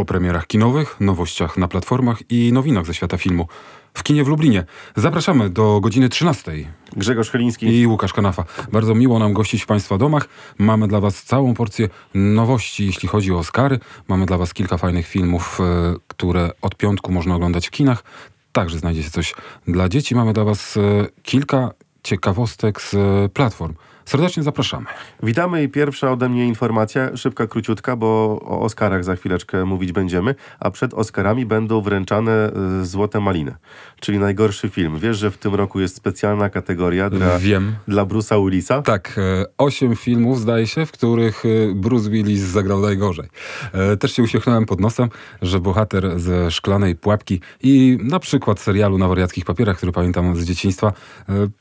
o premierach kinowych, nowościach na platformach i nowinach ze świata filmu. W kinie w Lublinie. Zapraszamy do godziny 13. Grzegorz Chyliński i Łukasz Kanafa. Bardzo miło nam gościć w Państwa domach. Mamy dla Was całą porcję nowości, jeśli chodzi o Oscary. Mamy dla Was kilka fajnych filmów, e, które od piątku można oglądać w kinach. Także znajdzie się coś dla dzieci. Mamy dla Was e, kilka ciekawostek z e, platform. Serdecznie zapraszamy. Witamy i pierwsza ode mnie informacja, szybka, króciutka, bo o Oscarach za chwileczkę mówić będziemy, a przed Oscarami będą wręczane y, Złote Maliny, czyli najgorszy film. Wiesz, że w tym roku jest specjalna kategoria dla, Wiem. dla Bruce'a Willisa? Tak, e, osiem filmów zdaje się, w których e, Bruce Willis zagrał najgorzej. E, też się uśmiechnąłem pod nosem, że bohater ze Szklanej Pułapki i na przykład serialu na wariackich papierach, który pamiętam z dzieciństwa,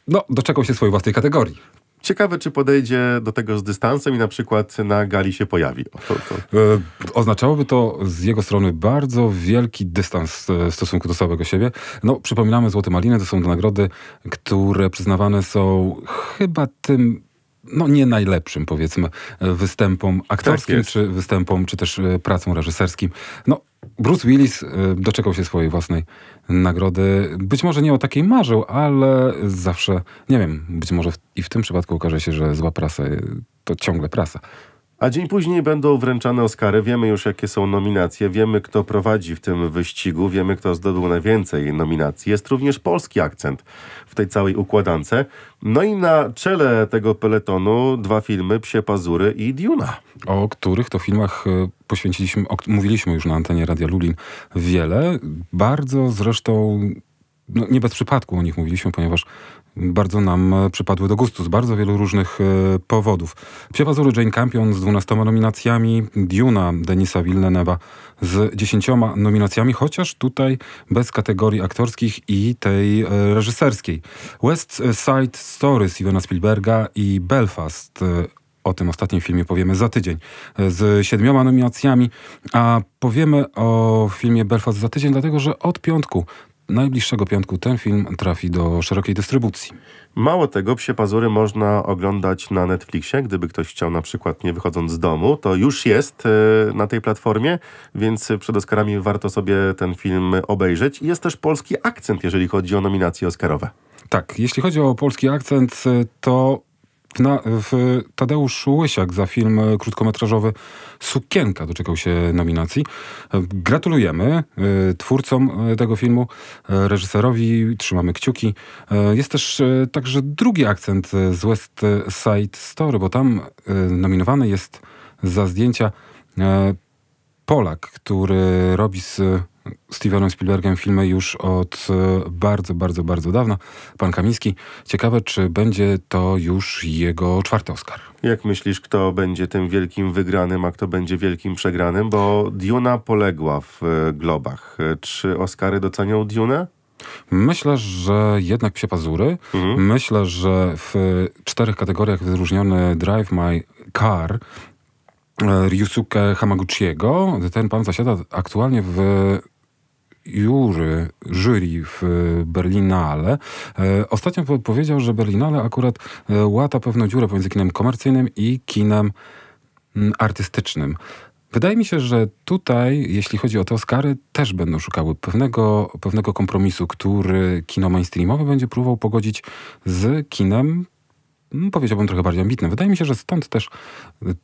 no, doczekał się swojej własnej kategorii. Ciekawe, czy podejdzie do tego z dystansem i na przykład na gali się pojawi. To, to. E, oznaczałoby to z jego strony bardzo wielki dystans e, w stosunku do samego siebie. No, przypominamy, Złote Maliny to są nagrody, które przyznawane są chyba tym no nie najlepszym, powiedzmy, występom aktorskim, tak czy występom, czy też e, pracą reżyserskim. No, Bruce Willis doczekał się swojej własnej nagrody. Być może nie o takiej marzył, ale zawsze, nie wiem, być może i w tym przypadku okaże się, że zła prasa to ciągle prasa. A dzień później będą wręczane Oscary. Wiemy już, jakie są nominacje, wiemy, kto prowadzi w tym wyścigu, wiemy, kto zdobył najwięcej nominacji. Jest również polski akcent w tej całej układance. No i na czele tego peletonu dwa filmy, Psie Pazury i Duna. O których to filmach e, poświęciliśmy, mówiliśmy już na antenie Radia Lublin wiele. Bardzo zresztą no, nie bez przypadku o nich mówiliśmy, ponieważ bardzo nam e, przypadły do gustu z bardzo wielu różnych e, powodów. Psie Jane Campion z 12 nominacjami, Duna Denisa Villeneuve'a z 10 nominacjami, chociaż tutaj bez kategorii aktorskich i tej e, reżyserskiej. West Side Story Stevena Spielberga i Belfast o tym ostatnim filmie powiemy za tydzień z siedmioma nominacjami, a powiemy o filmie Belfast za tydzień, dlatego że od piątku najbliższego piątku ten film trafi do szerokiej dystrybucji. Mało tego, Psie Pazury można oglądać na Netflixie, gdyby ktoś chciał na przykład nie wychodząc z domu, to już jest e, na tej platformie, więc przed Oscarami warto sobie ten film obejrzeć. Jest też polski akcent, jeżeli chodzi o nominacje Oscarowe. Tak, jeśli chodzi o polski akcent, e, to na, w Tadeusz Łysiak za film krótkometrażowy Sukienka doczekał się nominacji. Gratulujemy y, twórcom tego filmu, reżyserowi, trzymamy kciuki. Jest też także drugi akcent z West Side Story, bo tam nominowany jest za zdjęcia Polak, który robi z Stevenem Spielbergiem filmy już od e, bardzo, bardzo, bardzo dawna. Pan Kamiński. Ciekawe, czy będzie to już jego czwarty Oscar. Jak myślisz, kto będzie tym wielkim wygranym, a kto będzie wielkim przegranym? Bo Duna poległa w e, globach. E, czy Oscary docenią Dune? Myślę, że jednak psie pazury. Mhm. Myślę, że w czterech kategoriach wyróżniony Drive My Car Ryusuke Hamaguchiego. Ten pan zasiada aktualnie w jury, jury w Berlinale. E, ostatnio powiedział, że Berlinale akurat e, łata pewną dziurę pomiędzy kinem komercyjnym i kinem mm, artystycznym. Wydaje mi się, że tutaj, jeśli chodzi o te Oscary, też będą szukały pewnego, pewnego kompromisu, który kino mainstreamowe będzie próbował pogodzić z kinem mm, powiedziałbym trochę bardziej ambitne. Wydaje mi się, że stąd też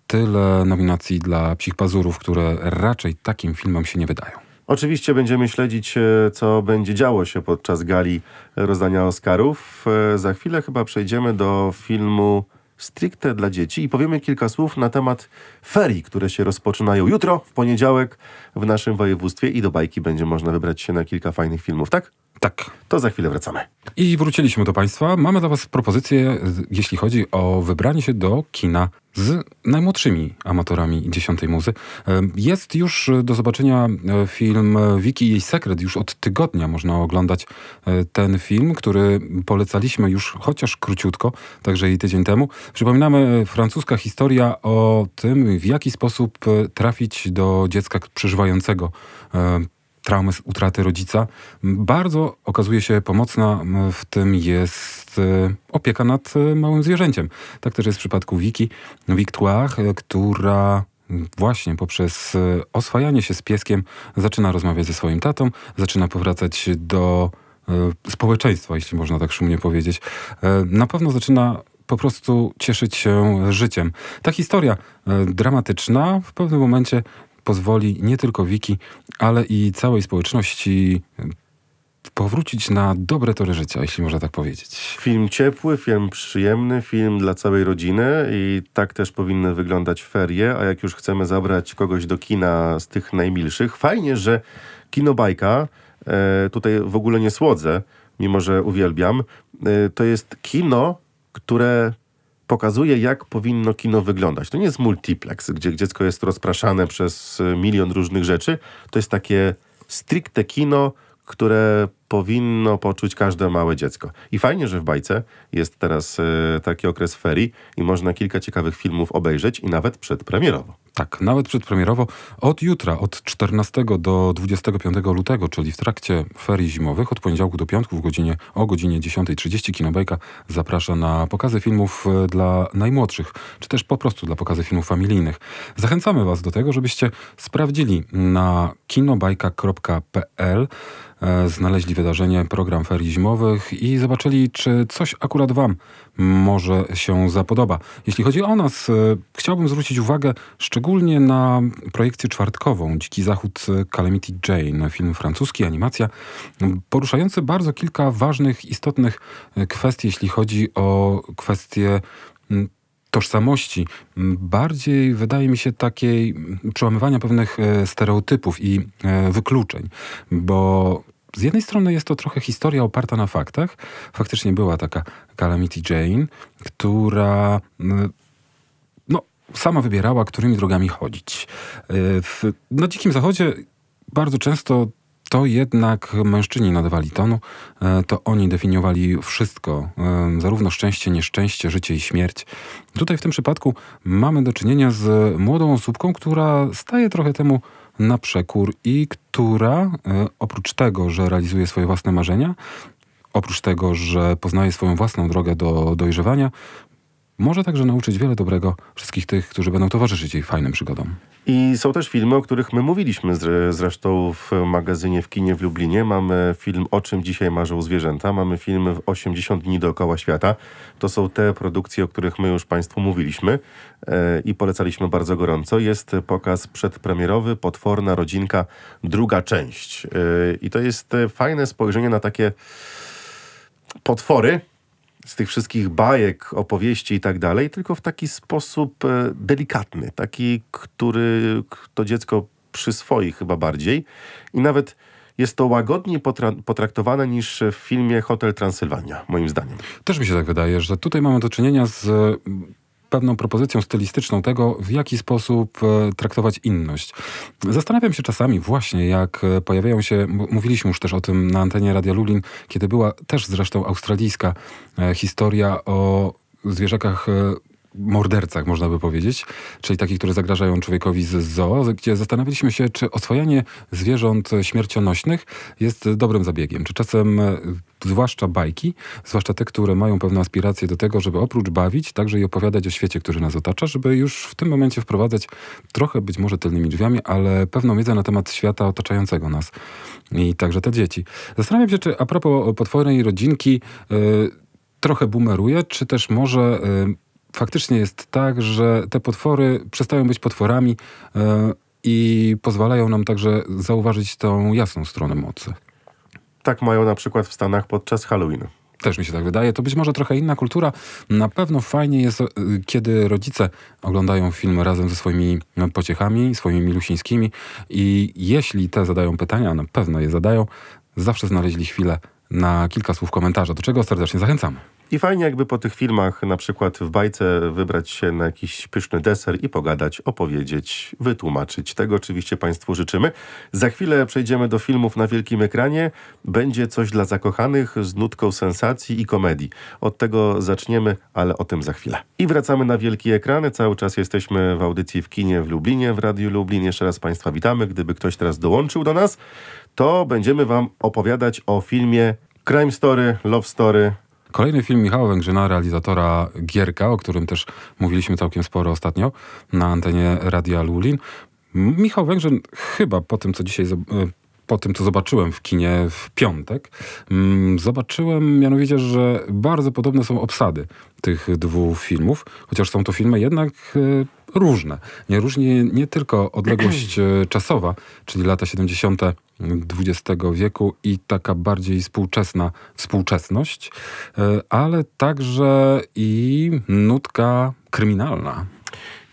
tyle nominacji dla Psich Pazurów, które raczej takim filmom się nie wydają. Oczywiście będziemy śledzić, e, co będzie działo się podczas gali rozdania Oscarów. E, za chwilę chyba przejdziemy do filmu stricte dla dzieci i powiemy kilka słów na temat ferii, które się rozpoczynają jutro, w poniedziałek w naszym województwie i do bajki będzie można wybrać się na kilka fajnych filmów, tak? Tak. To za chwilę wracamy. I wróciliśmy do Państwa. Mamy dla Was propozycję, jeśli chodzi o wybranie się do kina z najmłodszymi amatorami dziesiątej muzy. Jest już do zobaczenia e, film Wiki i jej sekret. Już od tygodnia można oglądać e, ten film, który polecaliśmy już chociaż króciutko, także i tydzień temu. Przypominamy, e, francuska historia o tym, w jaki sposób trafić do dziecka przeżywającego traumy z utraty rodzica. Bardzo okazuje się pomocna w tym jest e, opieka nad e, małym zwierzęciem. Tak też jest w przypadku Wiki, Victoire, e, która właśnie poprzez e, oswajanie się z pieskiem zaczyna rozmawiać ze swoim tatą, zaczyna powracać do e, społeczeństwa, jeśli można tak szumnie powiedzieć. E, na pewno zaczyna po prostu cieszyć się życiem. Ta historia dramatyczna w pewnym momencie pozwoli nie tylko Wiki, ale i całej społeczności powrócić na dobre tory życia, jeśli można tak powiedzieć. Film ciepły, film przyjemny, film dla całej rodziny i tak też powinny wyglądać ferie, a jak już chcemy zabrać kogoś do kina z tych najmilszych, fajnie, że kino bajka, e, tutaj w ogóle nie słodzę, mimo że uwielbiam, e, to jest kino, które pokazuje, jak powinno kino wyglądać. To nie jest multiplex, gdzie dziecko jest rozpraszane przez milion różnych rzeczy. To jest takie stricte kino, które powinno poczuć każde małe dziecko. I fajnie, że w bajce jest teraz e, taki okres ferii i można kilka ciekawych filmów obejrzeć i nawet przedpremierowo. Tak, nawet przedpremierowo. Od jutra, od 14 do 25 lutego, czyli w trakcie ferii zimowych, od poniedziałku do piątku w godzinie, o godzinie 10.30 Kinobajka zaprasza na pokazy filmów e, dla najmłodszych, czy też po prostu dla pokazy filmów familijnych. Zachęcamy Was do tego, żebyście sprawdzili na kinobajka.pl E, znaleźli wydarzenie, program ferii zimowych i zobaczyli, czy coś akurat Wam może się zapodoba. Jeśli chodzi o nas, e, chciałbym zwrócić uwagę szczególnie na projekcję czwartkową Dziki Zachód Calamity Jane, film francuski, animacja, poruszający bardzo kilka ważnych, istotnych e, kwestii, jeśli chodzi o kwestie tożsamości, bardziej wydaje mi się takiej przełamywania pewnych stereotypów i wykluczeń, bo z jednej strony jest to trochę historia oparta na faktach. Faktycznie była taka Calamity Jane, która no, sama wybierała, którymi drogami chodzić. W, na Dzikim Zachodzie bardzo często to jednak mężczyźni nadawali tonu, e, to oni definiowali wszystko, e, zarówno szczęście, nieszczęście, życie i śmierć. Tutaj w tym przypadku mamy do czynienia z młodą osóbką, która staje trochę temu na przekór i która e, oprócz tego, że realizuje swoje własne marzenia, oprócz tego, że poznaje swoją własną drogę do dojrzewania, może także nauczyć wiele dobrego wszystkich tych, którzy będą towarzyszyć jej fajnym przygodom. I są też filmy, o których my mówiliśmy zresztą w magazynie w kinie w Lublinie. Mamy film O czym dzisiaj marzą zwierzęta, mamy film w 80 dni dookoła świata. To są te produkcje, o których my już Państwu mówiliśmy e, i polecaliśmy bardzo gorąco. Jest pokaz przedpremierowy Potworna rodzinka, druga część. E, I to jest fajne spojrzenie na takie potwory, z tych wszystkich bajek, opowieści i tak dalej, tylko w taki sposób e, delikatny, taki, który to dziecko przyswoi chyba bardziej. I nawet jest to łagodniej potra- potraktowane niż w filmie Hotel Transylwania, moim zdaniem. Też mi się tak wydaje, że tutaj mamy do czynienia z pewną propozycją stylistyczną tego, w jaki sposób e, traktować inność. Zastanawiam się czasami właśnie, jak e, pojawiają się, mówiliśmy już też o tym na antenie Radia Lublin, kiedy była też zresztą australijska e, historia o zwierzakach mordercach, można by powiedzieć, czyli takich, które zagrażają człowiekowi z zoo, gdzie zastanawialiśmy się, czy oswajanie zwierząt śmiercionośnych jest dobrym zabiegiem. Czy czasem, e, zwłaszcza bajki, zwłaszcza te, które mają pewne aspiracje do tego, żeby oprócz bawić, także i opowiadać o świecie, który nas otacza, żeby już w tym momencie wprowadzać trochę być może tylnymi drzwiami, ale pewną wiedzę na temat świata otaczającego nas i także te dzieci. Zastanawiam się, czy a propos potwornej rodzinki, yy, trochę bumeruje, czy też może yy, faktycznie jest tak, że te potwory przestają być potworami e, i pozwalają nam także zauważyć tą jasną stronę mocy. Tak mają na przykład w Stanach podczas Halloween. Też mi się tak wydaje. To być może trochę inna kultura. Na pewno fajnie jest, e, kiedy rodzice oglądają film razem ze swoimi e, pociechami, swoimi milusińskimi i jeśli te zadają pytania, na pewno je zadają, zawsze znaleźli chwilę na kilka słów komentarza, do czego serdecznie zachęcamy. I fajnie jakby po tych filmach, na przykład w bajce, wybrać się na jakiś pyszny deser i pogadać, opowiedzieć, wytłumaczyć. Tego oczywiście Państwu życzymy. Za chwilę przejdziemy do filmów na wielkim ekranie. Będzie coś dla zakochanych z nutką sensacji i komedii. Od tego zaczniemy, ale o tym za chwilę. I wracamy na wielki ekran. Cały czas jesteśmy w audycji w kinie w Lublinie, w Radiu Lublin. Jeszcze raz Państwa witamy. Gdyby ktoś teraz dołączył do nas, to będziemy Wam opowiadać o filmie Crime Story, Love Story, Kolejny film Michała Węgrzyna, realizatora Gierka, o którym też mówiliśmy całkiem sporo ostatnio na antenie Radia Lulin. Michał Węgrzyn chyba po tym, co dzisiaj e, po tym, co zobaczyłem w kinie w piątek, mm, zobaczyłem mianowicie, że bardzo podobne są obsady tych dwóch filmów, chociaż są to filmy jednak e, różne. Nie różni nie tylko odległość e, czasowa, czyli lata 70. XX wieku i taka bardziej współczesna współczesność, e, ale także i nutka kryminalna.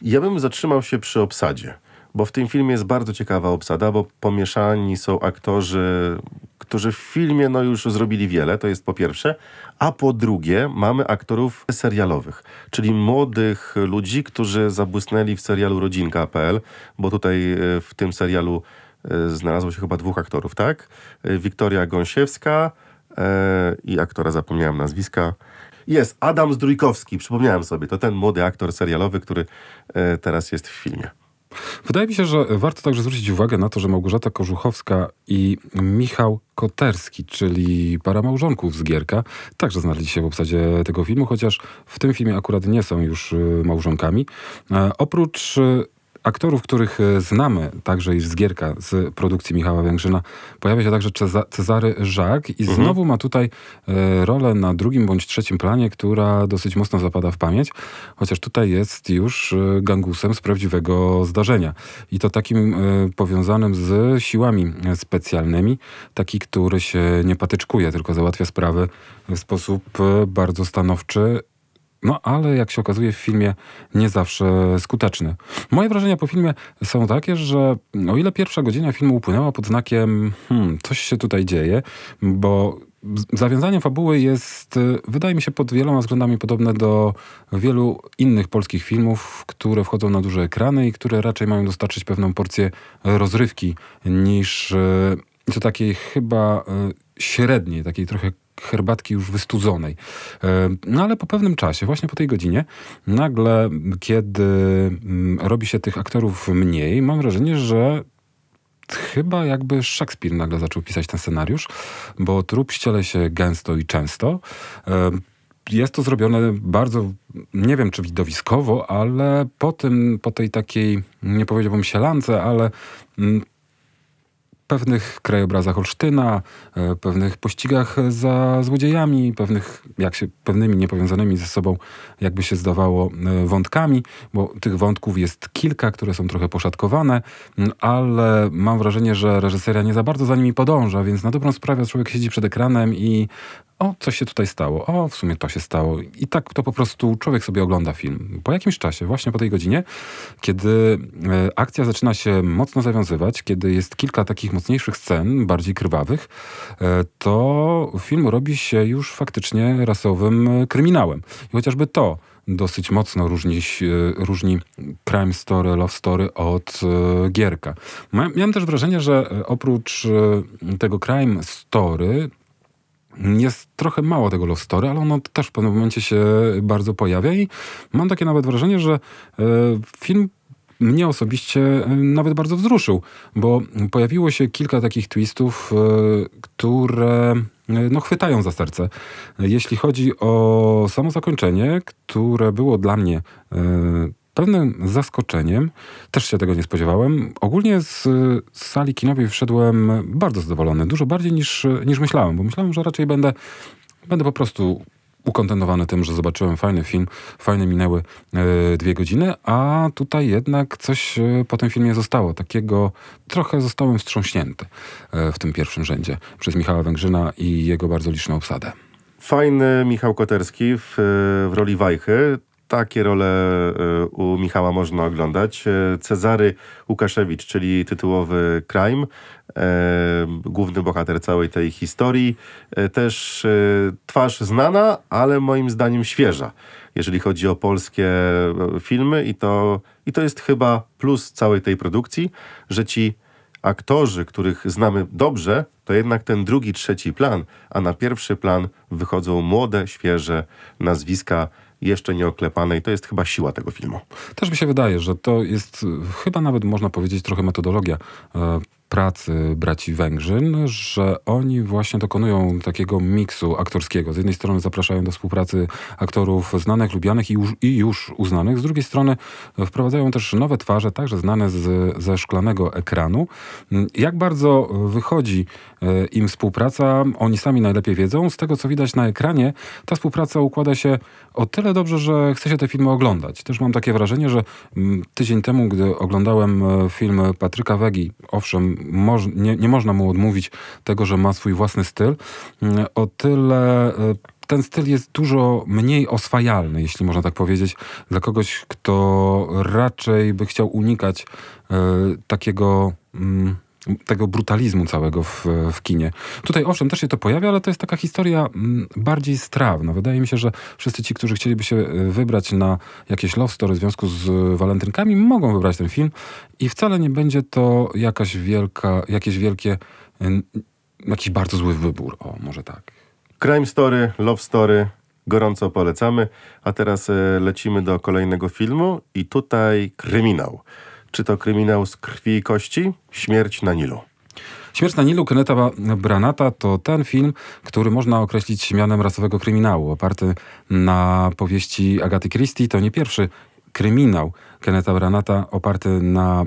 Ja bym zatrzymał się przy obsadzie bo w tym filmie jest bardzo ciekawa obsada, bo pomieszani są aktorzy, którzy w filmie no już zrobili wiele, to jest po pierwsze, a po drugie mamy aktorów serialowych, czyli młodych ludzi, którzy zabłysnęli w serialu Rodzinka.pl, bo tutaj e, w tym serialu e, znalazło się chyba dwóch aktorów, tak? E, Wiktoria Gąsiewska i aktora, zapomniałem nazwiska, jest Adam Zdrójkowski, przypomniałem sobie, to ten młody aktor serialowy, który teraz jest w filmie. Wydaje mi się, że warto także zwrócić uwagę na to, że Małgorzata Korzuchowska i Michał Koterski, czyli para małżonków z Gierka, także znaleźli się w obsadzie tego filmu, chociaż w tym filmie akurat nie są już y, małżonkami. E, oprócz y, aktorów, których e, znamy także i z Gierka, z produkcji Michała Węgrzyna, pojawia się także Cezary Żak i mhm. znowu ma tutaj e, rolę na drugim bądź trzecim planie, która dosyć mocno zapada w pamięć, chociaż tutaj jest już e, gangusem z prawdziwego zdarzenia. I to takim powiązanym z siłami specjalnymi, taki, który się nie patyczkuje, tylko załatwia sprawy w sposób bardzo stanowczy no ale jak się okazuje w filmie nie zawsze skuteczny. Moje wrażenia po filmie są takie, że o ile pierwsza godzina filmu upłynęła pod znakiem hmm, coś się tutaj dzieje, bo zawiązanie fabuły jest, wydaje mi się, pod wieloma względami podobne do wielu innych polskich filmów, które wchodzą na duże ekrany i które raczej mają dostarczyć pewną porcję rozrywki niż do takiej chyba e, średniej, takiej trochę herbatki już wystudzonej. E, no ale po pewnym czasie, właśnie po tej godzinie, nagle, kiedy mm, robi się tych aktorów mniej, mam wrażenie, że chyba jakby Szekspir nagle zaczął pisać ten scenariusz, bo trup ściele się gęsto i często. E, jest to zrobione bardzo, nie wiem czy widowiskowo, ale po tym, po tej takiej, nie powiedziałbym sielance, ale mm, pewnych krajobrazach Olsztyna, e, pewnych pościgach za złodziejami, pewnych, jak się, pewnymi niepowiązanymi ze sobą, jakby się zdawało, e, wątkami, bo tych wątków jest kilka, które są trochę poszatkowane, ale mam wrażenie, że reżyseria nie za bardzo za nimi podąża, więc na dobrą sprawę człowiek siedzi przed ekranem i o, co się tutaj stało, o, w sumie to się stało. I tak to po prostu człowiek sobie ogląda film. Po jakimś czasie, właśnie po tej godzinie, kiedy e, akcja zaczyna się mocno zawiązywać, kiedy jest kilka takich mocniejszych scen, bardziej krwawych, e, to film robi się już faktycznie rasowym e, kryminałem. I chociażby to dosyć mocno różni, różni crime story, love story od Gierka. Miałem też wrażenie, że oprócz tego crime story jest trochę mało tego love story, ale ono też w pewnym momencie się bardzo pojawia i mam takie nawet wrażenie, że e, film mnie osobiście e, nawet bardzo wzruszył, bo pojawiło się kilka takich twistów, e, które no, chwytają za serce. Jeśli chodzi o samo zakończenie, które było dla mnie pewnym zaskoczeniem, też się tego nie spodziewałem. Ogólnie z, z sali kinowej wszedłem bardzo zadowolony, dużo bardziej niż, niż myślałem, bo myślałem, że raczej będę, będę po prostu ukontentowany tym, że zobaczyłem fajny film, fajne minęły e, dwie godziny, a tutaj jednak coś e, po tym filmie zostało. Takiego trochę zostałem wstrząśnięty e, w tym pierwszym rzędzie przez Michała Węgrzyna i jego bardzo liczną obsadę. Fajny Michał Koterski w, w roli Wajchy takie role e, u Michała można oglądać. E, Cezary Łukaszewicz, czyli tytułowy Crime, e, główny bohater całej tej historii. Też twarz znana, ale moim zdaniem świeża, jeżeli chodzi o polskie filmy i to, i to jest chyba plus całej tej produkcji, że ci aktorzy, których znamy dobrze, to jednak ten drugi, trzeci plan, a na pierwszy plan wychodzą młode, świeże nazwiska jeszcze nieoklepane i to jest chyba siła tego filmu. Też mi się wydaje, że to jest chyba nawet można powiedzieć trochę metodologia e, pracy braci Węgrzyn, że oni właśnie dokonują takiego miksu aktorskiego. Z jednej strony zapraszają do współpracy aktorów znanych, lubianych i już, i już uznanych, z drugiej strony wprowadzają też nowe twarze, także znane z, ze szklanego ekranu. Jak bardzo wychodzi e, im współpraca, oni sami najlepiej wiedzą. Z tego, co widać na ekranie, ta współpraca układa się o tyle dobrze, że chce się te filmy oglądać. Też mam takie wrażenie, że mm, tydzień temu, gdy oglądałem e, film Patryka Wegi, owszem, moż, nie, nie można mu odmówić tego, że ma swój własny styl, mm, o tyle e, ten styl jest dużo mniej oswajalny, jeśli można tak powiedzieć, dla kogoś, kto raczej by chciał unikać e, takiego. Mm, tego brutalizmu całego w, w kinie. Tutaj owszem, też się to pojawia, ale to jest taka historia mm, bardziej strawna. Wydaje mi się, że wszyscy ci, którzy chcieliby się e, wybrać na jakieś love story w związku z walentynkami, mogą wybrać ten film i wcale nie będzie to jakaś wielka, jakieś wielkie, jakiś bardzo zły wybór. O, może tak. Crime Story, Love Story, gorąco polecamy. A teraz e, lecimy do kolejnego filmu i tutaj kryminał. Czy to kryminał z krwi i kości? Śmierć na Nilu. Śmierć na Nilu Keneta Branata to ten film, który można określić mianem rasowego kryminału. Oparty na powieści Agaty Christie, to nie pierwszy kryminał Keneta Branata oparty na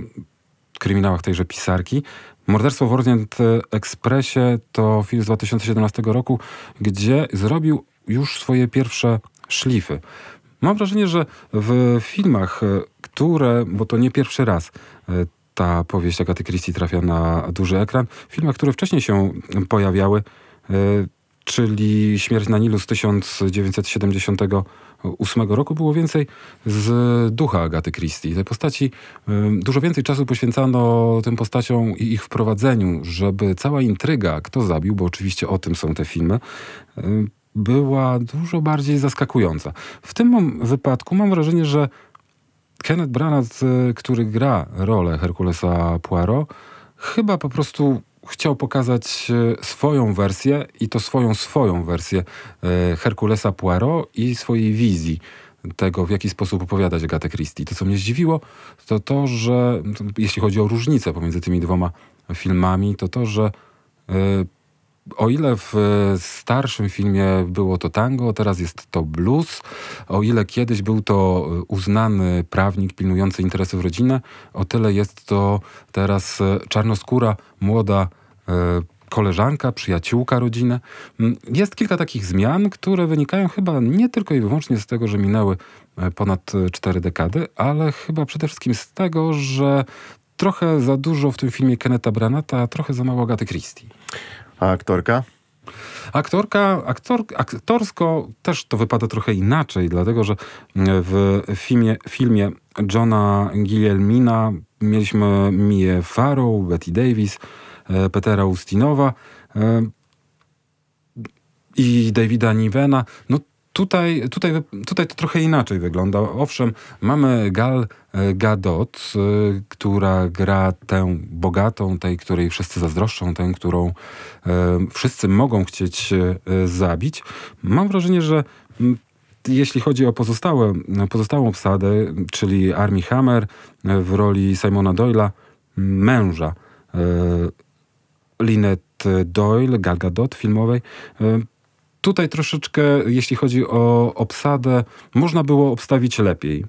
kryminałach tejże pisarki. Morderstwo w Orient Expressie to film z 2017 roku, gdzie zrobił już swoje pierwsze szlify. Mam wrażenie, że w filmach, e, które, bo to nie pierwszy raz, e, ta powieść Agaty Christie trafia na duży ekran, w filmach, które wcześniej się pojawiały, e, czyli Śmierć na Nilu z 1978 roku, było więcej z ducha Agaty Christie. Te postaci, dużo więcej czasu poświęcano tym postaciom i ich wprowadzeniu, żeby cała intryga, kto zabił, bo oczywiście o tym są te filmy, była dużo bardziej zaskakująca. W tym wypadku mam wrażenie, że Kenneth Branagh, y, który gra rolę Herkulesa Poirot, chyba po prostu chciał pokazać y, swoją wersję i to swoją swoją wersję y, Herkulesa Poirot i swojej wizji tego, w jaki sposób opowiadać Agatę Christie. To, co mnie zdziwiło, to to, że jeśli chodzi o różnicę pomiędzy tymi dwoma filmami, to to, że o ile w starszym filmie było to tango, teraz jest to blues, o ile kiedyś był to uznany prawnik pilnujący interesów rodziny, o tyle jest to teraz czarnoskóra, młoda e, koleżanka, przyjaciółka rodziny. Mm, jest kilka takich zmian, które wynikają chyba nie tylko i wyłącznie z tego, że minęły e, ponad cztery dekady, ale chyba przede wszystkim z tego, że trochę za dużo w tym filmie Keneta Branata, a trochę za mało Agaty Christie. A aktorka? Aktorka, aktor, aktorsko też to wypada trochę inaczej, dlatego że w filmie, filmie Johna Guillermina mieliśmy Mię Farrow, Betty Davis, e, Petera Ustinowa e, i Davida Nivena. No Tutaj, tutaj, tutaj to trochę inaczej wygląda. Owszem, mamy Gal e, Gadot, e, która gra tę bogatą, tej, której wszyscy zazdroszczą, tę, którą e, wszyscy mogą chcieć zabić. Mam wrażenie, że jeśli chodzi o pozostałe, pozostałą obsadę, czyli Armie Hammer w roli Simona Doyla, męża Lynette Doyle, Gal Gadot filmowej, Tutaj troszeczkę, jeśli chodzi o obsadę, można było obstawić lepiej.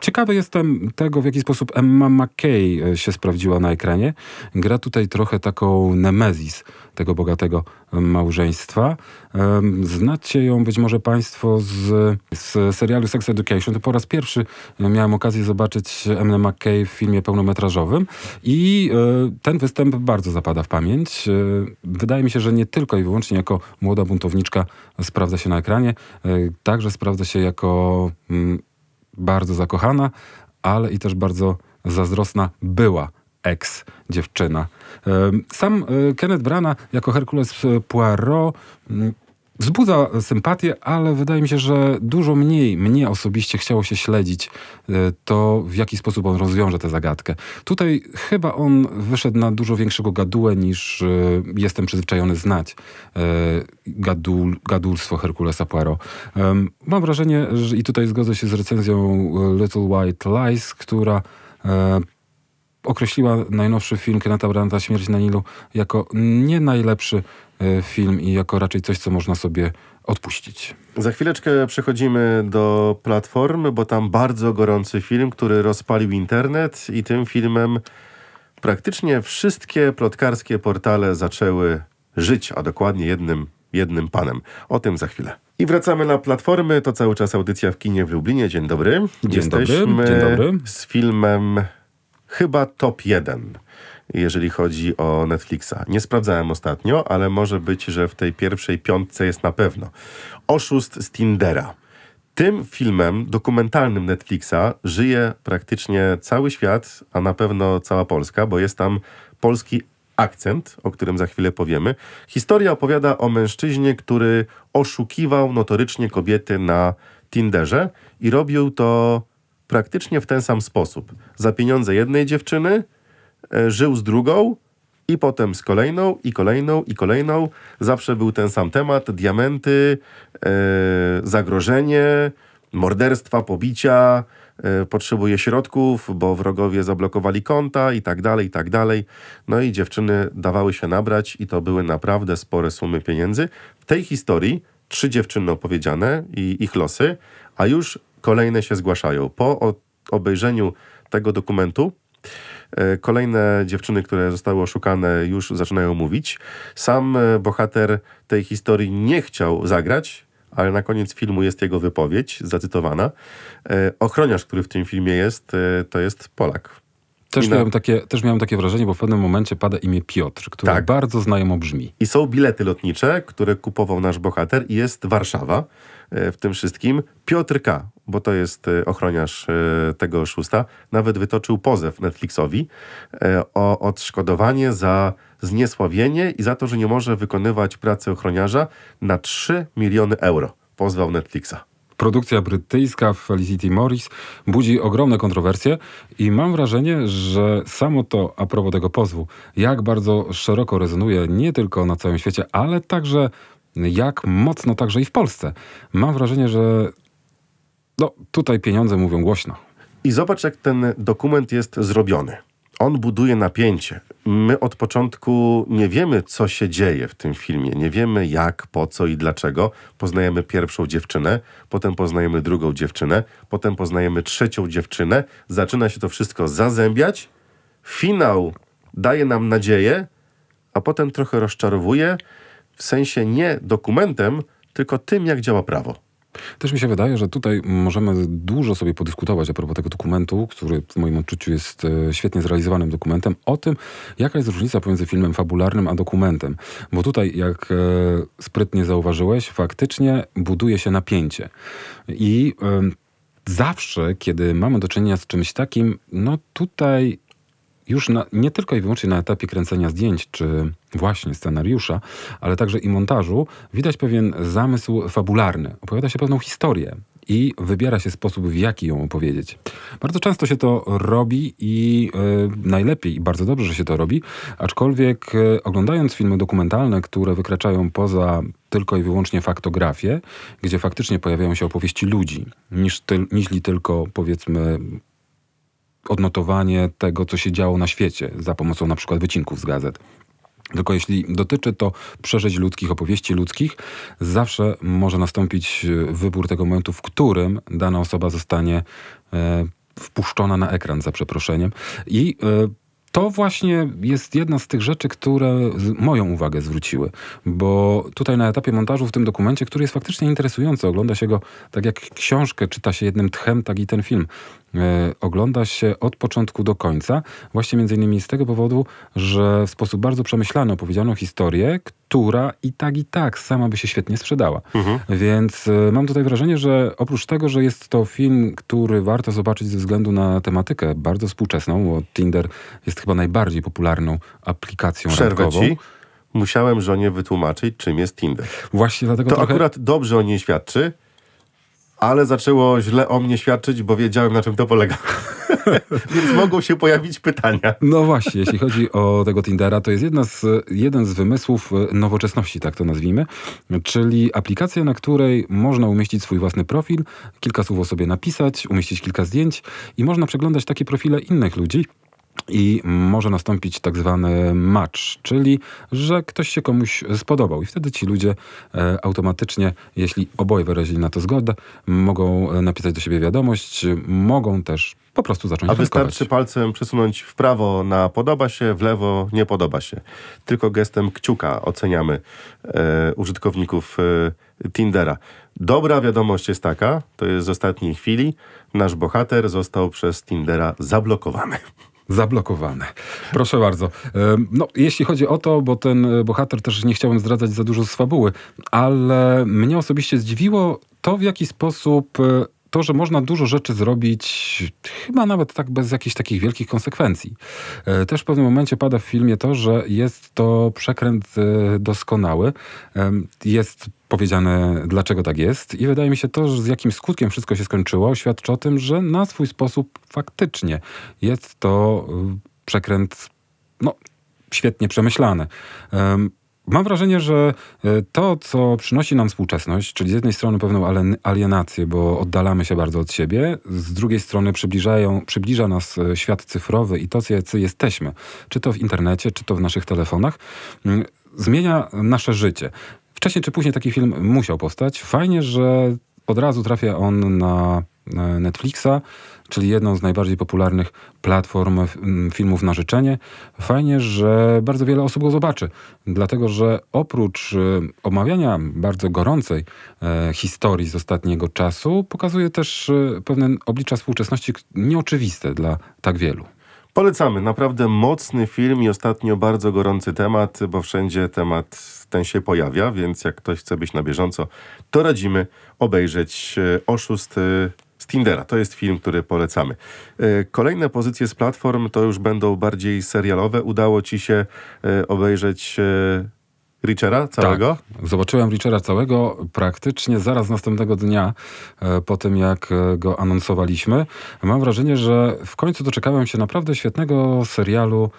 Ciekawy jestem tego, w jaki sposób Emma McKay e, się sprawdziła na ekranie. Gra tutaj trochę taką nemezis tego bogatego małżeństwa. Znacie ją być może Państwo z, z serialu Sex Education. To po raz pierwszy miałem okazję zobaczyć Emmę McKay w filmie pełnometrażowym i e, ten występ bardzo zapada w pamięć. E, wydaje mi się, że nie tylko i wyłącznie jako młoda buntowniczka sprawdza się na ekranie, także sprawdza się jako mm, bardzo zakochana, ale i też bardzo zazdrosna była ex-dziewczyna. Sam e, Kenneth Brana jako Herkules Poirot mm, wzbudza sympatię, ale wydaje mi się, że dużo mniej mnie osobiście chciało się śledzić e, to, w jaki sposób on rozwiąże tę zagadkę. Tutaj chyba on wyszedł na dużo większego gadułę niż e, jestem przyzwyczajony znać gadul, gadulstwo Herkulesa Poirot. Mam wrażenie, że, i tutaj zgodzę się z recenzją Little White Lies, która określiła najnowszy film Kenneta Branda Śmierć na Nilu jako nie najlepszy e, film i jako raczej coś, co można sobie odpuścić. Za chwileczkę przechodzimy do platformy, bo tam bardzo gorący film, który rozpalił internet i tym filmem praktycznie wszystkie plotkarskie portale zaczęły żyć, a dokładnie jednym, jednym panem. O tym za chwilę. I wracamy na platformy. To cały czas audycja w kinie w Lublinie. Dzień dobry. Dzień Jesteśmy dobry. Dzień dobry. z filmem chyba top 1, jeżeli chodzi o Netflixa. Nie sprawdzałem ostatnio, ale może być, że w tej pierwszej piątce jest na pewno. Oszust z Tindera. Tym filmem dokumentalnym Netflixa żyje praktycznie cały świat, a na pewno cała Polska, bo jest tam polski akcent, o którym za chwilę powiemy. Historia opowiada o mężczyźnie, który oszukiwał notorycznie kobiety na Tinderze i robił to praktycznie w ten sam sposób. Za pieniądze jednej dziewczyny e, żył z drugą i potem z kolejną, i kolejną, i kolejną. Zawsze był ten sam temat: diamenty, e, zagrożenie, morderstwa, pobicia. E, potrzebuje środków, bo wrogowie zablokowali konta i tak dalej, i tak dalej. No i dziewczyny dawały się nabrać i to były naprawdę spore sumy pieniędzy. W tej historii trzy dziewczyny opowiedziane i ich losy, a już kolejne się zgłaszają. Po obejrzeniu tego dokumentu e, kolejne dziewczyny, które zostały oszukane, już zaczynają mówić. Sam e, bohater tej historii nie chciał zagrać, ale na koniec filmu jest jego wypowiedź zacytowana. E, Ochroniarz, który w tym filmie jest, to jest Polak. Też na- miałem, takie, też miałem takie wrażenie, bo w pewnym momencie pada imię Piotr, które Tak. bardzo znajomo brzmi. I są bilety lotnicze, które kupował nasz bohater i jest Warszawa w tym wszystkim. Piotr K., bo to jest e, ochroniarz e, tego oszusta, nawet wytoczył pozew Netflixowi e, o odszkodowanie za zniesławienie i za to, że nie może wykonywać pracy ochroniarza na 3 miliony euro. Pozwał Netflixa. Produkcja brytyjska Felicity Morris budzi ogromne kontrowersje i mam wrażenie, że samo to a propos tego pozwu, jak bardzo szeroko rezonuje nie tylko na całym świecie, ale także jak mocno także i w Polsce. Mam wrażenie, że no, tutaj pieniądze mówią głośno. I zobacz, jak ten dokument jest zrobiony. On buduje napięcie. My od początku nie wiemy, co się dzieje w tym filmie. Nie wiemy jak, po co i dlaczego. Poznajemy pierwszą dziewczynę, potem poznajemy drugą dziewczynę, potem poznajemy trzecią dziewczynę. Zaczyna się to wszystko zazębiać. Finał daje nam nadzieję, a potem trochę rozczarowuje, w sensie nie dokumentem, tylko tym, jak działa prawo. Też mi się wydaje, że tutaj możemy dużo sobie podyskutować a propos tego dokumentu, który w moim odczuciu jest e, świetnie zrealizowanym dokumentem, o tym, jaka jest różnica pomiędzy filmem fabularnym a dokumentem. Bo tutaj, jak e, sprytnie zauważyłeś, faktycznie buduje się napięcie. I zawsze, kiedy mamy do czynienia z czymś takim, no tutaj już na, nie tylko i wyłącznie na etapie kręcenia zdjęć, czy właśnie scenariusza, ale także i montażu, widać pewien zamysł fabularny. Opowiada się pewną historię i wybiera się sposób, w jaki ją opowiedzieć. Bardzo często się to robi i e, najlepiej i bardzo dobrze, że się to robi, aczkolwiek e, oglądając filmy dokumentalne, które wykraczają poza tylko i wyłącznie faktografię, gdzie faktycznie pojawiają się opowieści ludzi, niż, tyl, niźli tylko powiedzmy odnotowanie tego, co się działo na świecie za pomocą na przykład wycinków z gazet. Tylko jeśli dotyczy to przeżyć ludzkich, opowieści ludzkich, zawsze może nastąpić e, wybór tego momentu, w którym dana osoba zostanie e, wpuszczona na ekran, za przeproszeniem. I e, to właśnie jest jedna z tych rzeczy, które moją uwagę zwróciły, bo tutaj na etapie montażu w tym dokumencie, który jest faktycznie interesujący, ogląda się go tak jak książkę, czyta się jednym tchem, tak i ten film. E, ogląda się od początku do końca, właśnie między innymi z tego powodu, że w sposób bardzo przemyślany opowiedziano historię, która i tak i tak sama by się świetnie sprzedała. Więc e, mam tutaj wrażenie, że oprócz tego, że jest to film, który warto zobaczyć ze względu na tematykę bardzo współczesną, bo Tinder jest chyba najbardziej popularną aplikacją Przerwę randkową. ci. Musiałem żonie wytłumaczyć, czym jest Tinder. Właśnie dlatego To trochę... akurat dobrze o niej świadczy, ale zaczęło źle o mnie świadczyć, bo wiedziałem, na czym to polega. Więc mogą się pojawić pytania. No właśnie, jeśli chodzi o tego Tindera, to jest jedna z, jeden z wymysłów e, nowoczesności, tak to nazwijmy, czyli aplikacja, na której można umieścić swój własny profil, kilka słów o sobie napisać, umieścić kilka zdjęć i można przeglądać takie profile innych ludzi. I może nastąpić tak zwany match, czyli że ktoś się komuś spodobał i wtedy ci ludzie e, automatycznie, jeśli oboje wyrazili na to zgodę, mogą e, napisać do siebie wiadomość, mogą też po prostu zacząć A wystarczy palcem przesunąć w prawo na podoba się, w lewo nie podoba się. Tylko gestem kciuka oceniamy e, użytkowników e, Tindera. Dobra wiadomość jest taka, to jest z ostatniej chwili, nasz bohater został przez Tindera zablokowany. Zablokowane. Proszę bardzo. No, jeśli chodzi o to, bo ten bohater też nie chciałem zdradzać za dużo z fabuły, ale mnie osobiście zdziwiło to, w jaki sposób e, to, że można dużo rzeczy zrobić, chyba nawet tak bez jakichś takich wielkich konsekwencji. E, też w pewnym momencie pada w filmie to, że jest to przekręt e, doskonały. Jest powiedziane, dlaczego tak jest, i wydaje mi się to, z jakim skutkiem wszystko się skończyło, świadczy o tym, że na swój sposób faktycznie jest to e, przekręt no, świetnie przemyślany. Mam wrażenie, że e, to, co przynosi nam współczesność, czyli z jednej strony pewną alienację, bo oddalamy się bardzo od siebie, z drugiej strony przybliżają, przybliża nas e, świat cyfrowy i to, jacy jesteśmy, czy to w internecie, czy to w naszych telefonach, mm, zmienia nasze życie. Wcześniej czy później taki film musiał powstać. Fajnie, że od razu trafia on na Netflixa, czyli jedną z najbardziej popularnych platform filmów na życzenie. Fajnie, że bardzo wiele osób go zobaczy, dlatego że oprócz e, omawiania bardzo gorącej e, historii z ostatniego czasu, pokazuje też e, pewne oblicza współczesności nieoczywiste dla tak wielu. Polecamy. Naprawdę mocny film i ostatnio bardzo gorący temat, bo wszędzie temat ten się pojawia, więc jak ktoś chce być na bieżąco, to radzimy obejrzeć Oszust z Tindera. To jest film, który polecamy. E, kolejne pozycje z platform to już będą bardziej serialowe. Udało ci się e, obejrzeć e, Richera całego? Tak, zobaczyłem Richera całego praktycznie zaraz następnego dnia po tym, jak go anonsowaliśmy. Mam wrażenie, że w końcu doczekałem się naprawdę świetnego serialu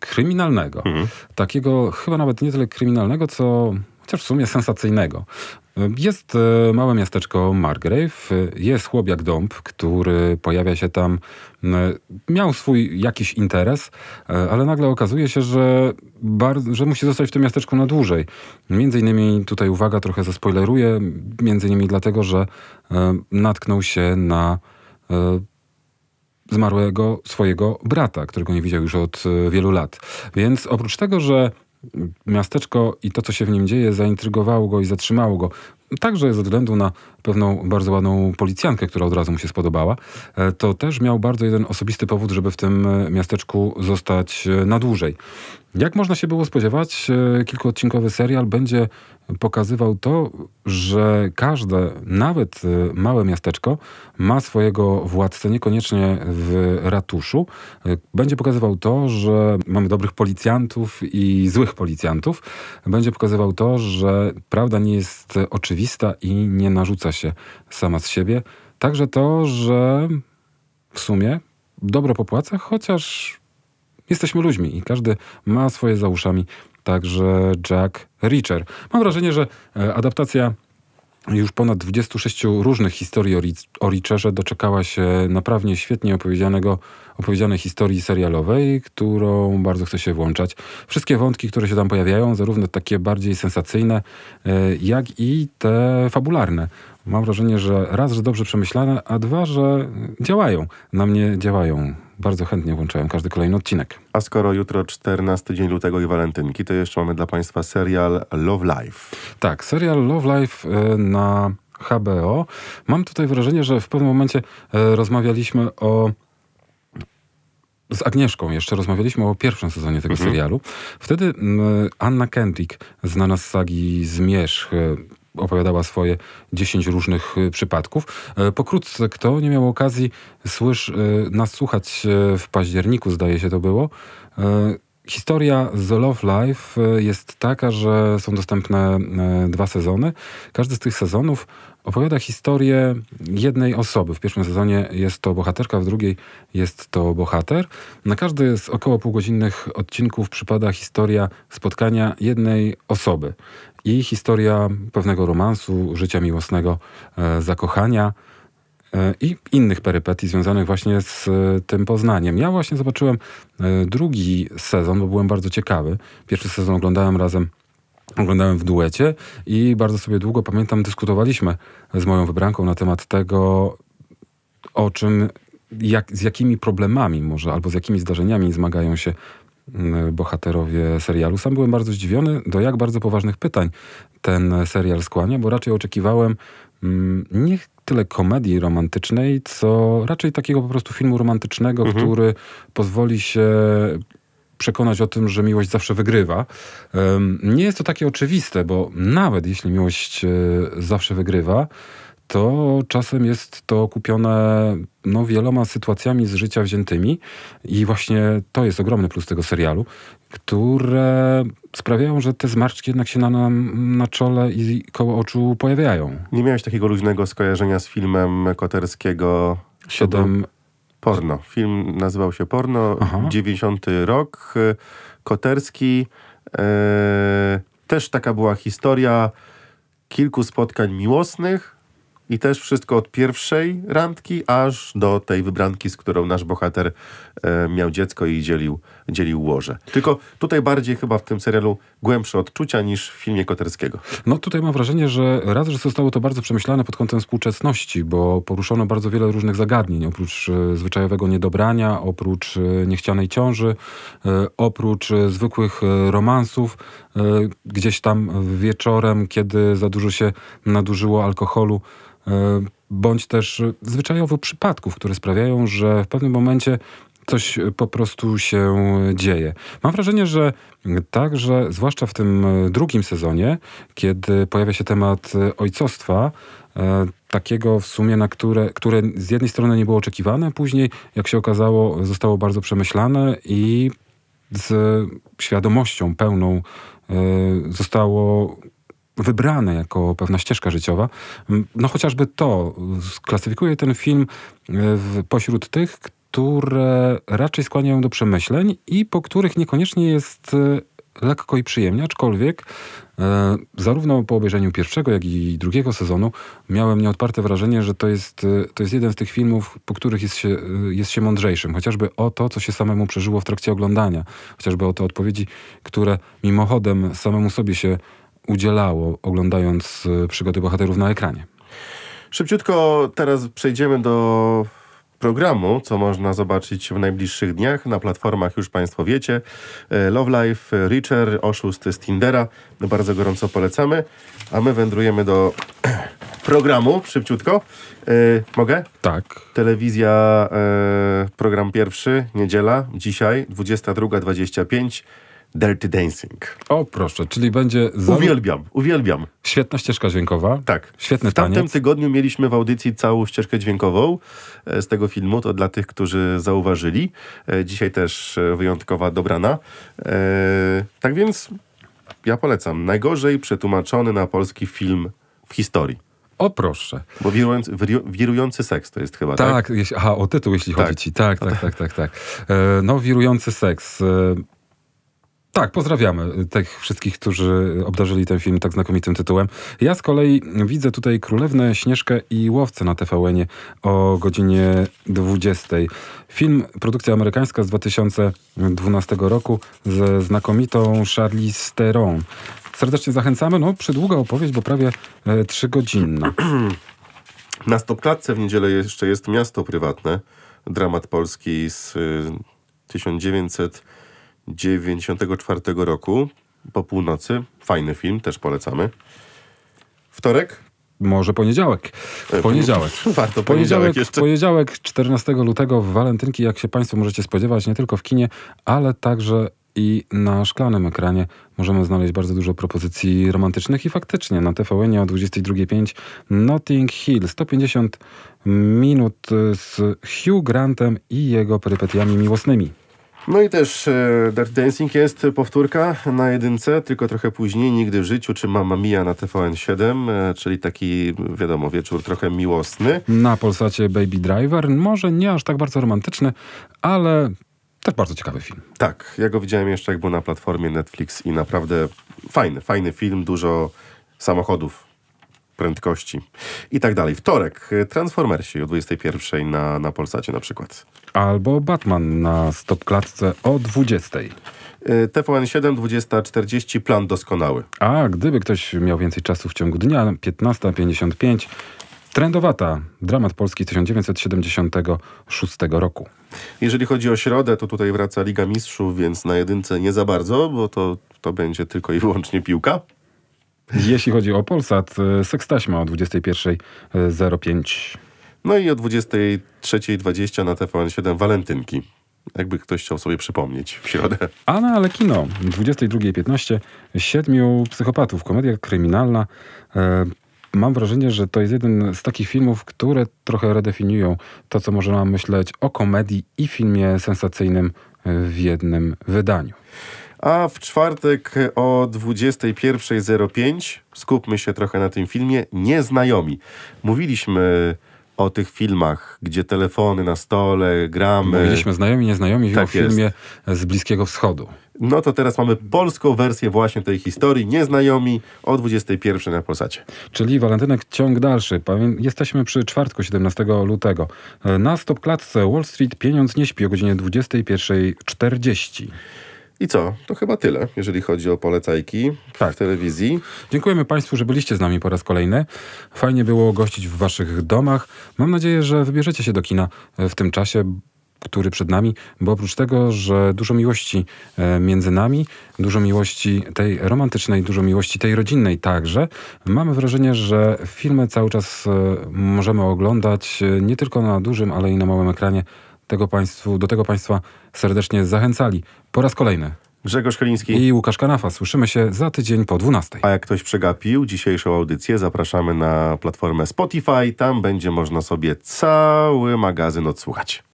kryminalnego. Mhm. Takiego chyba nawet nie tyle kryminalnego, co chociaż w sumie sensacyjnego. Jest e, małe miasteczko Margrave, jest chłopiak dąb, który pojawia się tam, miał swój jakiś interes, e, ale nagle okazuje się, że, że musi zostać w tym miasteczku na dłużej. Między innymi, tutaj uwaga, trochę zaspoileruję, między innymi dlatego, że e, natknął się na zmarłego swojego brata, którego nie widział już od wielu lat. Więc oprócz tego, że miasteczko i to, co się w nim dzieje, zaintrygowało go i zatrzymało go. Także ze względu na pewną bardzo ładną policjankę, która od razu mu się spodobała, e, to też miał bardzo jeden osobisty powód, żeby w tym e, miasteczku zostać e, na dłużej. Jak można się było spodziewać, kilkuodcinkowy serial będzie pokazywał to, że każde, nawet małe miasteczko ma swojego władcę, niekoniecznie w ratuszu. Będzie pokazywał to, że mamy dobrych policjantów i złych policjantów. Będzie pokazywał to, że prawda nie jest oczywista i nie narzuca się sama z siebie. Także to, że w sumie dobro popłaca, chociaż jesteśmy ludźmi i każdy ma swoje za uszami. Także Jack Reacher. Mam wrażenie, że e, adaptacja już ponad 26 różnych historii o, o Richerze doczekała się naprawdę świetnie opowiedzianego, opowiedzianej historii serialowej, którą bardzo chcę się włączać. Wszystkie wątki, które się tam pojawiają, zarówno takie bardziej sensacyjne, e, jak i te fabularne. Mam wrażenie, że raz, że dobrze przemyślane, a dwa, że działają. Na mnie działają. Bardzo chętnie włączałem każdy kolejny odcinek. A skoro jutro 14 dzień lutego i walentynki, to jeszcze mamy dla Państwa serial Love Life. Tak, serial Love Life e, na HBO. Mam tutaj wrażenie, że w pewnym momencie e, rozmawialiśmy o z Agnieszką jeszcze rozmawialiśmy o pierwszym sezonie tego mhm. serialu. Wtedy Anna Kendrick, znana z sagi Zmierzch, opowiadała swoje 10 różnych y, przypadków. E, pokrótce, kto nie miał okazji słysz, y, nas słuchać e, w październiku, zdaje się to było, e, Historia The Love Life jest taka, że są dostępne dwa sezony. Każdy z tych sezonów opowiada historię jednej osoby. W pierwszym sezonie jest to bohaterka, w drugiej jest to bohater. Na każdy z około półgodzinnych odcinków przypada historia spotkania jednej osoby i historia pewnego romansu, życia miłosnego, e, zakochania. e, i innych perypetii związanych właśnie z e, tym Poznaniem. Ja właśnie zobaczyłem drugi sezon, bo byłem bardzo ciekawy. Pierwszy sezon oglądałem razem oglądałem w duecie i bardzo sobie długo pamiętam dyskutowaliśmy z moją wybranką na temat tego, o czym, jak, z jakimi problemami może albo z jakimi zdarzeniami zmagają się bohaterowie serialu. Sam byłem bardzo zdziwiony, do jak bardzo poważnych pytań ten serial skłania, bo raczej oczekiwałem mm, nie tyle komedii romantycznej, co raczej takiego po prostu filmu romantycznego, Mhm. który pozwoli się przekonać o tym, że miłość zawsze wygrywa. Nie jest to takie oczywiste, bo nawet jeśli miłość e, zawsze wygrywa, to czasem jest to kupione no, wieloma sytuacjami z życia wziętymi i właśnie to jest ogromny plus tego serialu, które sprawiają, że te zmarszczki jednak się na, na, na czole i koło oczu pojawiają. Nie miałeś takiego luźnego skojarzenia z filmem Koterskiego Siedem Porno. Film nazywał się Porno, Aha. 90 rok. Koterski. E, też taka była historia kilku spotkań miłosnych i też wszystko od pierwszej randki, aż do tej wybranki, z którą nasz bohater e, miał dziecko i dzielił, dzielił łoże. Tylko tutaj bardziej chyba w tym serialu głębsze odczucia niż w filmie Koterskiego. No tutaj mam wrażenie, że raz, że zostało to bardzo przemyślane pod kątem współczesności, bo poruszono bardzo wiele różnych zagadnień, oprócz e, zwyczajowego niedobrania, oprócz e, niechcianej ciąży, e, oprócz e, zwykłych e, romansów, gdzieś tam wieczorem, kiedy za dużo się nadużyło alkoholu, bądź też e, zwyczajowo przypadków, które sprawiają, że w pewnym momencie coś e, po prostu się dzieje. Mam wrażenie, że także, zwłaszcza w tym e, drugim sezonie, kiedy pojawia się temat e, ojcostwa, e, takiego w sumie, na które, które z jednej strony nie było oczekiwane, później, jak się okazało, zostało bardzo przemyślane i z świadomością pełną e, zostało wybrane jako pewna ścieżka życiowa. No chociażby to sklasyfikuje ten film e, w, pośród tych, które raczej skłaniają do przemyśleń i po których niekoniecznie jest e, lekko i przyjemnie, aczkolwiek e, zarówno po obejrzeniu pierwszego, jak i drugiego sezonu miałem nieodparte wrażenie, że to jest, e, to jest jeden z tych filmów, po których jest się, jest się mądrzejszym. Chociażby o to, co się samemu przeżyło w trakcie oglądania. Chociażby o te odpowiedzi, które mimochodem samemu sobie się udzielało, oglądając e, przygody bohaterów na ekranie. Szybciutko teraz przejdziemy do programu, co można zobaczyć w najbliższych dniach na platformach, już Państwo wiecie. E, Love Life, Richer, oszust z Tindera. No, Bardzo gorąco polecamy. A my wędrujemy do programu, szybciutko. E, mogę? Tak. Telewizja, e, program pierwszy, niedziela, dzisiaj, 22.25. Dirty Dancing. O proszę, czyli będzie za... Uwielbiam, uwielbiam. świetna ścieżka dźwiękowa. Tak. Świetny W tamtym taniec. tygodniu mieliśmy w audycji całą ścieżkę dźwiękową e, z tego filmu, to dla tych, którzy zauważyli. E, Dzisiaj też e, wyjątkowa dobrana. Tak więc ja polecam. Najgorzej przetłumaczony na polski film w historii. O proszę. Bo wirujący, wiru- wirujący seks to jest chyba, tak? Tak, jeśli, aha, o tytuł, jeśli Tak. chodzi ci. Tak, tak, tak, tak, tak. E, no, wirujący seks. E, tak, pozdrawiamy tych wszystkich, którzy obdarzyli ten film tak znakomitym tytułem. Ja z kolei widzę tutaj Królewnę, Śnieżkę i Łowcę na tvn o godzinie 20. Film, produkcja amerykańska z 2012 roku ze znakomitą Charlize Theron. Serdecznie zachęcamy. No, przydługa opowieść, bo prawie e, trzygodzinna. Na stopklatce w niedzielę jeszcze jest Miasto Prywatne. Dramat polski z y, 1994 roku. Po północy. Fajny film, też polecamy. Wtorek? Może poniedziałek. W poniedziałek. Warto poniedziałek Poniedziałek, jeszcze. poniedziałek 14 lutego w Walentynki, jak się Państwo możecie spodziewać, nie tylko w kinie, ale także i na szklanym ekranie możemy znaleźć bardzo dużo propozycji romantycznych i faktycznie na TVN o 22.05 Notting Hill 150 minut z Hugh Grantem i jego perypetiami miłosnymi. No i też e, Dirty Dancing jest powtórka na jedynce, tylko trochę później, Nigdy w życiu, czy Mamma Mia na TVN7, e, czyli taki, wiadomo, wieczór trochę miłosny. Na Polsacie Baby Driver, może nie aż tak bardzo romantyczny, ale też bardzo ciekawy film. Tak, ja go widziałem jeszcze jak był na platformie Netflix i naprawdę fajny, fajny film, dużo samochodów prędkości i tak dalej. Wtorek, Transformersi o 21 na, na Polsacie na przykład. Albo Batman na stop klatce o 20. Y, TVN 7, 20.40, plan doskonały. A gdyby ktoś miał więcej czasu w ciągu dnia, 15.55, Trendowata, dramat polski 1976 roku. Jeżeli chodzi o środę, to tutaj wraca Liga Mistrzów, więc na jedynce nie za bardzo, bo to, to będzie tylko i wyłącznie piłka. Jeśli chodzi o Polsat, y, sekstaśma o 21.05. No i o 23.20 na TVN 7 walentynki. Jakby ktoś chciał sobie przypomnieć w środę. A na ale kino, 22.15, Siedmiu psychopatów, komedia kryminalna. E, mam wrażenie, że to jest jeden z takich filmów, które trochę redefiniują to, co można myśleć o komedii i filmie sensacyjnym w jednym wydaniu. A w czwartek o 21.05 skupmy się trochę na tym filmie Nieznajomi. Mówiliśmy o tych filmach, gdzie telefony na stole, gramy. Mówiliśmy znajomi, nieznajomi Tak o filmie z Bliskiego Wschodu. No to teraz mamy polską wersję właśnie tej historii. Nieznajomi o 21 na Polsacie. Czyli walentynek ciąg dalszy. Jesteśmy przy czwartku 17 lutego. E, Na stop klatce Wall Street pieniądz nie śpi o godzinie 21.40. I co? To chyba tyle, jeżeli chodzi o polecajki Tak. w telewizji. Dziękujemy Państwu, że byliście z nami po raz kolejny. Fajnie było gościć w Waszych domach. Mam nadzieję, że wybierzecie się do kina w tym czasie, który przed nami, bo oprócz tego, że dużo miłości e, między nami, dużo miłości tej romantycznej, dużo miłości tej rodzinnej także, mamy wrażenie, że filmy cały czas e, możemy oglądać e, nie tylko na dużym, ale i na małym ekranie. Tego państwu, do tego Państwa serdecznie zachęcali. Po raz kolejny. Grzegorz Chyliński. I Łukasz Kanafa. Słyszymy się za tydzień po 12. A jak ktoś przegapił dzisiejszą audycję, zapraszamy na platformę Spotify. Tam będzie można sobie cały magazyn odsłuchać.